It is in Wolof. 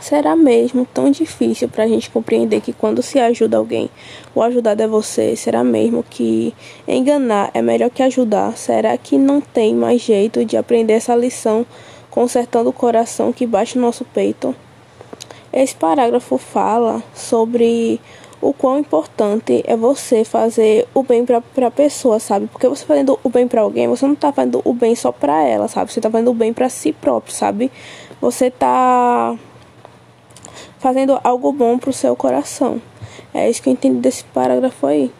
Será mesmo tão difícil para gente compreender que quando se ajuda alguém, o ajudado é você? Será mesmo que enganar é melhor que ajudar? Será que não tem mais jeito de aprender essa lição consertando o coração que bate no nosso peito? Esse parágrafo fala sobre o quão importante é você fazer o bem para a pessoa, sabe? Porque você fazendo o bem para alguém, você não tá fazendo o bem só para ela, sabe? Você tá fazendo o bem para si próprio, sabe? Você tá fazendo algo bom para o seu coração. É isso que eu entendi desse parágrafo aí.